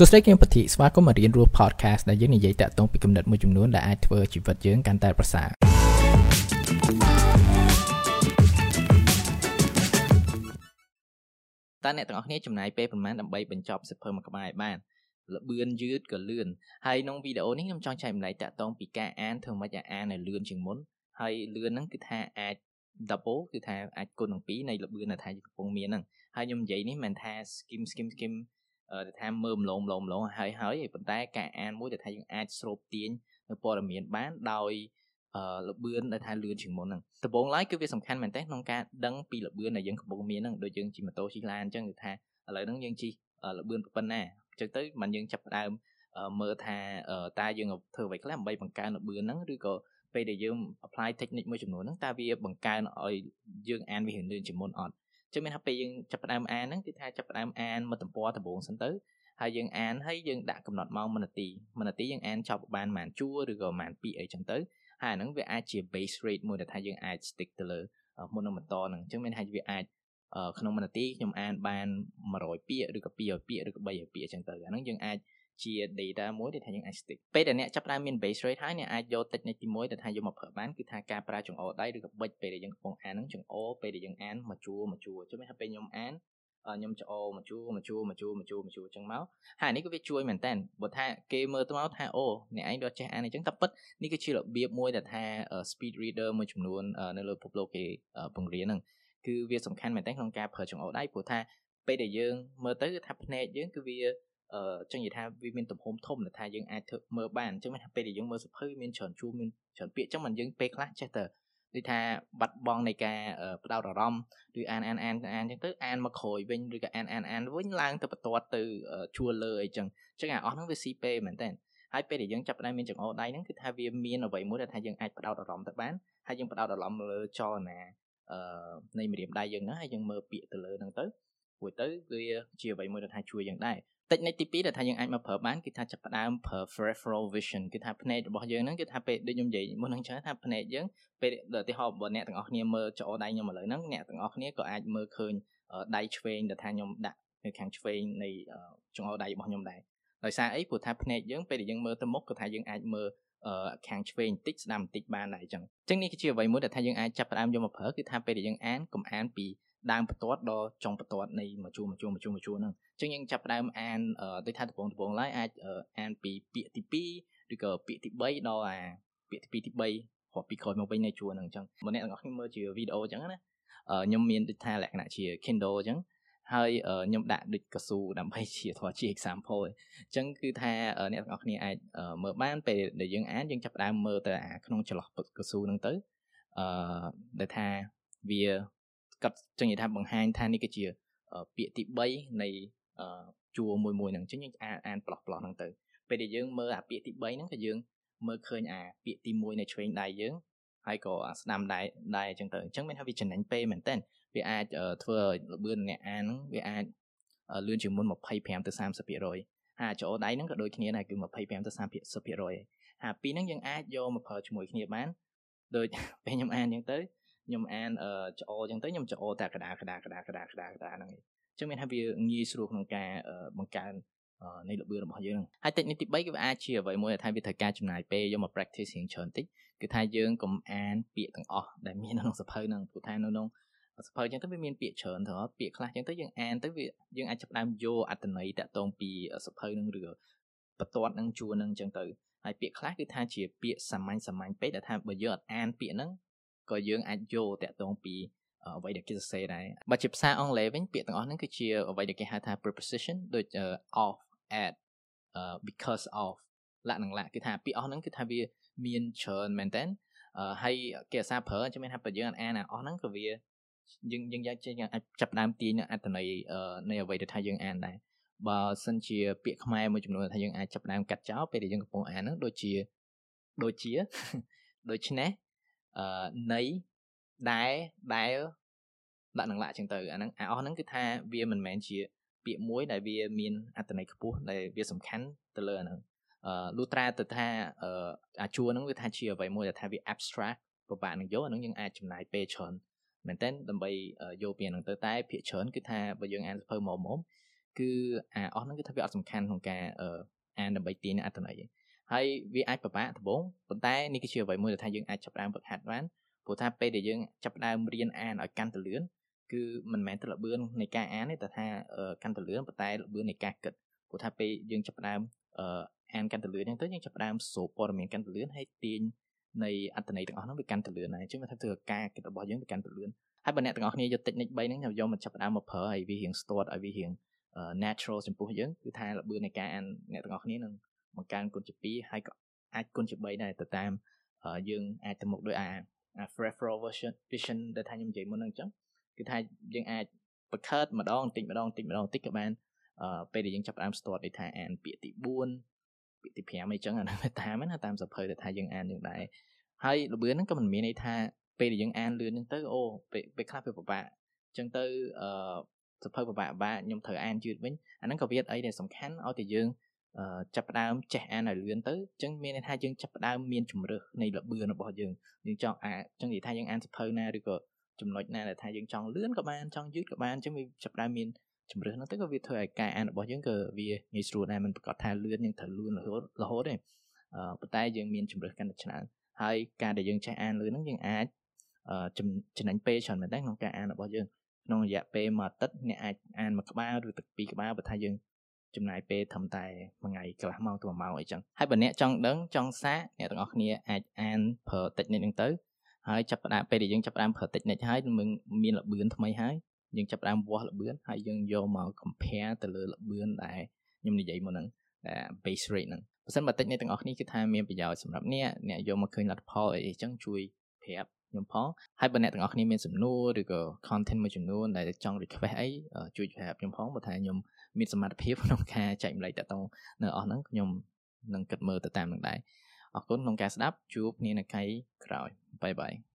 សួស្តីគឹមពធីស្វាគមន៍មករៀនរស់ podcast ដែលយើងនិយាយតាក់ទងពីគំនិតមួយចំនួនដែលអាចធ្វើជីវិតយើងកាន់តែប្រសើរតើអ្នកទាំងអស់គ្នាចំណាយពេលប្រហែលដើម្បីបញ្ចប់សៀវភៅមួយក្បាលឲ្យបានលបឿនយឺតក៏លឿនហើយក្នុងវីដេអូនេះខ្ញុំចង់ចែកម្លែកតាក់ទងពីការអានធ្វើម៉េចឲ្យអានឲ្យលឿនជាងមុនហើយលឿនហ្នឹងគឺថាអាច double គឺថាអាចគុណនឹង2នៃលបឿនដែលថាកំពុងមានហ្នឹងហើយខ្ញុំនិយាយនេះមិនថា skim skim skim ទៅថាមើលម្លងម្លងម្លងហើយហើយប៉ុន្តែការអានមួយដែលថាយើងអាចស្រូបទាញនៅព័ត៌មានបានដោយអឺលបឿនដែលថាលឿនជាងមុនហ្នឹងដំបូងឡើយគឺវាសំខាន់មែនតើក្នុងការដឹងពីលបឿនដែលយើងកំពុងមានហ្នឹងដូចយើងជិះម៉ូតូជិះឡានអញ្ចឹងគឺថាឥឡូវហ្នឹងយើងជិះលបឿនប៉ុណ្ណាអញ្ចឹងទៅមិនយើងចាប់ផ្ដើមមើលថាតើយើងធ្វើអ្វីខ្លះដើម្បីបង្កើនលបឿនហ្នឹងឬក៏ពេលដែលយើង apply technique មួយចំនួនហ្នឹងតើវាបង្កើនឲ្យយើងអានវារៀងលឿនជាងមុនអត់ ចឹងមានថាពេលយើងចាប់ផ្ដើមអានហ្នឹងគឺថាចាប់ផ្ដើមអានមកទំព័រដំបូងសិនទៅហើយយើងអានហើយយើងដាក់កំណត់ម៉ោង1នាទី1នាទីយើងអានចប់បានប្រហែលជួរឬក៏ប្រហែលពាក្យអីចឹងទៅហើយអាហ្នឹងវាអាចជា base rate មួយដែលថាយើងអាច stick ទៅលើមុននឹងបន្តហ្នឹងអញ្ចឹងមានថាវាអាចក្នុង1នាទីខ្ញុំអានបាន100ពាក្យឬក៏200ពាក្យឬក៏300ពាក្យអញ្ចឹងទៅអាហ្នឹងយើងអាច ជា data មួយដែលថាយើងអាច stick ពេលដែលអ្នកចាប់ផ្ដើមមាន base rate ហើយអ្នកអាចយក technique ទី1ដែលថាយកមកប្រើបានគឺថាការប្រើចង្អុលដៃឬក៏ប៊ិចពេលដែលយើងកំពុងអានហ្នឹងចង្អុលពេលដែលយើងអានមួយជួរមួយជួរចឹងមានថាពេលខ្ញុំអានខ្ញុំចោមួយជួរមួយជួរមួយជួរមួយជួរមួយជួរចឹងមកហើយនេះក៏វាជួយមែនតើបើថាគេមើលទៅមកថាអូអ្នកឯងវាចេះអានអញ្ចឹងតែពិតនេះគឺជារបៀបមួយដែលថា speed reader មួយចំនួននៅលើពិភពលោកគេបង្រៀនហ្នឹងគឺវាសំខាន់មែនតើក្នុងការប្រើចង្អុលដៃព្រោះថាពេលដែលយើងមើលទៅគឺថាភ្នែកយើងគឺវា អឺចឹងនិយាយថាវាមានទំហំធំដែលថាយើងអាចធ្វើមើលបានអញ្ចឹងមានថាពេលដែលយើងមើលសភៅមានច្រើនជួរមានច្រើនពាក្យអញ្ចឹងមិនយើងពេលខ្លះចេះតែដូចថាបាត់បង់នៃការបដោតអារម្មណ៍ឬអានអានអានអានអញ្ចឹងទៅអានមកក្រោយវិញឬក៏អានអានអានវិញឡើងទៅបន្ទាត់ទៅជួរលើអីចឹងអញ្ចឹងអាអស់ហ្នឹងវាស៊ីពេលមែនតើហើយពេលដែលយើងចាប់ផ្ដើមមានចង្អុលដៃហ្នឹងគឺថាវាមានអ្វីមួយដែលថាយើងអាចបដោតអារម្មណ៍ទៅបានហើយយើងបដោតអារម្មណ៍លើចលនាអឺនៃម្រាមដៃយើងហ្នឹងហើយយើងមើលពាក្យទៅលើហ្នឹងទៅ ព្រោះទៅវាជាអ្វីមួយដែលថាជួយយើងដែរ technique ទី2ដែលថាយើងអាចមកប្រើបានគឺថាចាប់ផ្ដើមប្រើ peripheral vision គឺថាភ្នែករបស់យើងហ្នឹងគឺថាពេលដូចខ្ញុំនិយាយមុនហ្នឹងចឹងថាភ្នែកយើងពេលឧទាហរណ៍បើអ្នកទាំងអស់គ្នាមើលចោដៃខ្ញុំឥឡូវហ្នឹងអ្នកទាំងអស់គ្នាក៏អាចមើលឃើញដៃឆ្វេងដែលថាខ្ញុំដាក់នៅខាងឆ្វេងនៃចង្អុលដៃរបស់ខ្ញុំដែរដោយសារអីព្រោះថាភ្នែកយើងពេលដែលយើងមើលទៅមុខគឺថាយើងអាចមើលខាងឆ្វេងបន្តិចស្ដាំបន្តិចបានដែរអញ្ចឹងអញ្ចឹងនេះគឺជាអ្វីមួយដែលថាយើងអាចចាប់ផ្ដើមយកមកប្រើគឺថាពេលដែលយើងអានកុំអានពី ដើមបន្ទាត់ដល់ចុងបន្ទាត់នៃមួយជួរមួយជួរមួយជួរមួយជួរហ្នឹងអញ្ចឹងយើងចាប់ផ្ដើមអានដូចថាដំបងដំបងឡើយអាចអានពីពាក្យទី2ឬក៏ពាក្យទី3ដល់អាពាក្យទី2ទី3រាប់ពីក្រោយមកវិញនៃជួរហ្នឹងអញ្ចឹងម្នាក់ទាំងអស់គ្នាមើលជាវីដេអូអញ្ចឹងណាខ្ញុំមានដូចថាលក្ខណៈជា Kindle អញ្ចឹងហើយខ្ញុំដាក់ដូចកស៊ូដើម្បីជាធေါ်ជា example អញ្ចឹងគឺថាអ្នកទាំងអស់គ្នាអាចមើលបានពេលដែលយើងអានយើងចាប់ផ្ដើមមើលទៅអាក្នុងចន្លោះកស៊ូហ្នឹងទៅអឺដែលថាវា គាត់ចឹងនិយាយថាបង្ហាញថានេះគឺជាពាក្យទី3នៃជួរមួយមួយហ្នឹងអញ្ចឹងយើងអានអានប្លោះប្លោះហ្នឹងទៅពេលដែលយើងមើលអាពាក្យទី3ហ្នឹងក៏យើងមើលឃើញអាពាក្យទី1នៃឆ្វេងដៃយើងហើយក៏ស្ដាំដៃដៃអញ្ចឹងទៅអញ្ចឹងមានថាវាចំណេញពេលមែនតើវាអាចធ្វើឲ្យលបឿនអ្នកអានហ្នឹងវាអាចលឿនជាងមុន25ទៅ30%ហើយចូលដៃហ្នឹងក៏ដូចគ្នាដែរគឺ25ទៅ30%ហើយពីរហ្នឹងយើងអាចយកមកប្រើជាមួយគ្នាបានដូចពេលខ្ញុំអានអញ្ចឹងទៅ ខ្ញុំអានច្អអញ្ចឹងទៅខ្ញុំច្អតែកដាកដាកដាកដាកដាកដាហ្នឹងឯងអញ្ចឹងមានថាវាងាយស្រួលក្នុងការបង្កើននៃរបៀបរបស់យើងហ្នឹងហើយតិចនេះទី3គឺវាអាចជាអ្វីមួយដែលថាវាត្រូវការចំណាយពេលយកមក practice រៀងច្រើនតិចគឺថាយើងកុំអានពាក្យទាំងអស់ដែលមាននៅក្នុងសភៅហ្នឹងព្រោះថានៅក្នុងសភៅអញ្ចឹងទៅវាមានពាក្យច្រើនទៅពាក្យខ្លះអញ្ចឹងទៅយើងអានទៅវាយើងអាចចាប់ផ្ដើមយកអត្ថន័យតាក់ទងពីសភៅហ្នឹងឬបន្ទាត់ហ្នឹងជួរហ្នឹងអញ្ចឹងទៅហើយពាក្យខ្លះគឺថាជាពាក្យសាមញ្ញសាមញ្ញពេកដែលថាបើយើងអត់អានពាក្យហ្នឹង ក៏យើងអាចយកតាក់ទងពីអ្វីដែលគេសរសេរដែរបើជាភាសាអង់គ្លេសវិញពាក្យទាំងអស់ហ្នឹងគឺជាអ្វីដែលគេហៅថា preposition ដូច of at because of លក្ខណៈគឺថាពាក្យអស់ហ្នឹងគឺថាវាមានច្រើនមែនតើហើយគេអាសាប្រើចាំមានថាបើយើងអានអានអស់ហ្នឹងក៏វាយើងយើងយកចេញអាចចាប់ដើមទាញអត្ថន័យនៃអ្វីដែលថាយើងអានដែរបើសិនជាពាក្យខ្មែរមួយចំនួនថាយើងអាចចាប់ដើមកាត់ចោលពេលដែលយើងកំពុងអានហ្នឹងដូចជាដូចជាដូច្នេះ អឺនៃដែលដែលដាក់នឹងលាក់ចឹងទៅអាហ្នឹងអាអស់ហ្នឹងគឺថាវាមិនមែនជាពាក្យមួយដែលវាមានអត្ថន័យខ្ពស់ដែលវាសំខាន់ទៅលើអាហ្នឹងអឺលុត្រាទៅថាអាជួរហ្នឹងវាថាជាអ្វីមួយដែលថាវា abstract ពិបាកនឹងយកអាហ្នឹងយើងអាចចំណាយពេលច្រើនមែនតើដើម្បីយកពីហ្នឹងទៅតែភាគច្រើនគឺថាបើយើងអានសភៅមកមកគឺអាអស់ហ្នឹងគឺថាវាអត់សំខាន់ក្នុងការអានដើម្បីទាញអត្ថន័យ ហើយវាអាចពិបាកដំបូងប៉ុន្តែនេះគឺជាអ្វីមួយដែលថាយើងអាចចាប់ផ្ដើមฝึกហាត់បានព្រោះថាពេលដែលយើងចាប់ផ្ដើមរៀនអានឲ្យកាន់តែលឿនគឺមិនមែនតែល្បឿននៃការអានទេតែថាកាន់តែលឿនប៉ុន្តែល្បឿននៃការគិតព្រោះថាពេលយើងចាប់ផ្ដើមអានកាន់តែលឿនអញ្ចឹងទៅយើងចាប់ផ្ដើមស្រូបព័ត៌មានកាន់តែលឿនហើយទាញនៃអត្ថន័យទាំងអស់ហ្នឹងវាកាន់តែលឿនហើយអញ្ចឹងវាថាធ្វើការគិតរបស់យើងវាកាន់តែលឿនហើយបើអ្នកទាំងអស់គ្នាយក technique 3ហ្នឹងយកមកចាប់ផ្ដើមមកប្រើឲ្យវារៀងស្ទាត់ឲ្យវារៀង natural ចំពោះយើងគឺថាល្បឿននៃការអានអ្នកទាំងអស់គ្នានឹង បង្កើនគុណជា2ហើយក៏អាចគុណជា3ដែរទៅតាមយើងអាចទៅមុខដោយអា referral version vision ដែលថាខ្ញុំនិយាយមុនហ្នឹងអញ្ចឹងគឺថាយើងអាចបង្កើតម្ដងបន្តិចម្ដងបន្តិចម្ដងបន្តិចក៏បានពេលដែលយើងចាប់ផ្ដើម start ដូចថាអានពាក្យទី4ពាក្យទី5អីចឹងអានោះតាមណាតាមសភៅដែលថាយើងអានយើងដែរហើយលបឿនហ្នឹងក៏មិនមានន័យថាពេលដែលយើងអានលឿនហ្នឹងទៅអូពេលខ្លះវាពិបាកអញ្ចឹងទៅអឺសភៅពិបាកពិបាកខ្ញុំត្រូវអានយឺតវិញអាហ្នឹងក៏វាអីដែលសំខាន់ឲ្យតែយើង ចាប់ផ្ដើមចេះអានឲ្យលឿនទៅអញ្ចឹងមានន័យថាយើងចាប់ផ្ដើមមានជំរឿសនៃលបឿនរបស់យើងយើងចង់អាអញ្ចឹងនិយាយថាយើងអានសភៅណាឬក៏ចំណុចណាដែលថាយើងចង់លឿនក៏បានចង់យឺតក៏បានអញ្ចឹងវាចាប់ផ្ដើមមានជំរឿសហ្នឹងទៅក៏វាធ្វើឲ្យការអានរបស់យើងក៏វាងាយស្រួលដែរមិនប្រកាសថាលឿនយើងត្រូវលឿនរហូតរហូតទេអឺប៉ុន្តែយើងមានជំរឿសកាន់តែច្រើនហើយការដែលយើងចេះអានលឿនហ្នឹងយើងអាចចំណេញពេលច្រើនមែនតើក្នុងការអានរបស់យើងក្នុងរយៈពេលមួយអាទិត្យអ្នកអាចអានមួយក្បាលឬទឹកពីរក្បាលបើថាយើង ចំណាយពេលត្រឹមតែមួយថ្ងៃកន្លះម៉ោងទៅ1ម៉ោងអីចឹងហើយបើអ្នកចង់ដឹងចង់សាកអ្នកទាំងអស់គ្នាអាចអានប្រើតិចនិចហ្នឹងទៅហើយចាប់ផ្ដើមពេលដែលយើងចាប់ផ្ដើមប្រើតិចនិចហើយនឹងមានលបឿនថ្មីហើយយើងចាប់ផ្ដើមវាស់លបឿនហើយយើងយកមក compare ទៅលើលបឿនដែលខ្ញុំនិយាយមុនហ្នឹងដែល base rate ហ្នឹងបើសិនបើតិចអ្នកទាំងអស់គ្នាគឺថាមានប្រយោជន៍សម្រាប់អ្នកអ្នកយកមកឃើញលទ្ធផលអីចឹងជួយប្រាប់ ខ្ញុំផងហើយបើអ្នកទាំងអស់គ្នាមានសំណួរឬក៏ content មួយចំនួនដែលចង់ request អីជួយប្រាប់ខ្ញុំផងបើថាខ្ញុំមានសមត្ថភាពក្នុងការចែកម្លែកតតងនៅអស់ហ្នឹងខ្ញុំនឹងគិតមើលទៅតាមនឹងដែរអរគុណក្នុងការស្ដាប់ជួបគ្នានៅថ្ងៃក្រោយបាយបាយ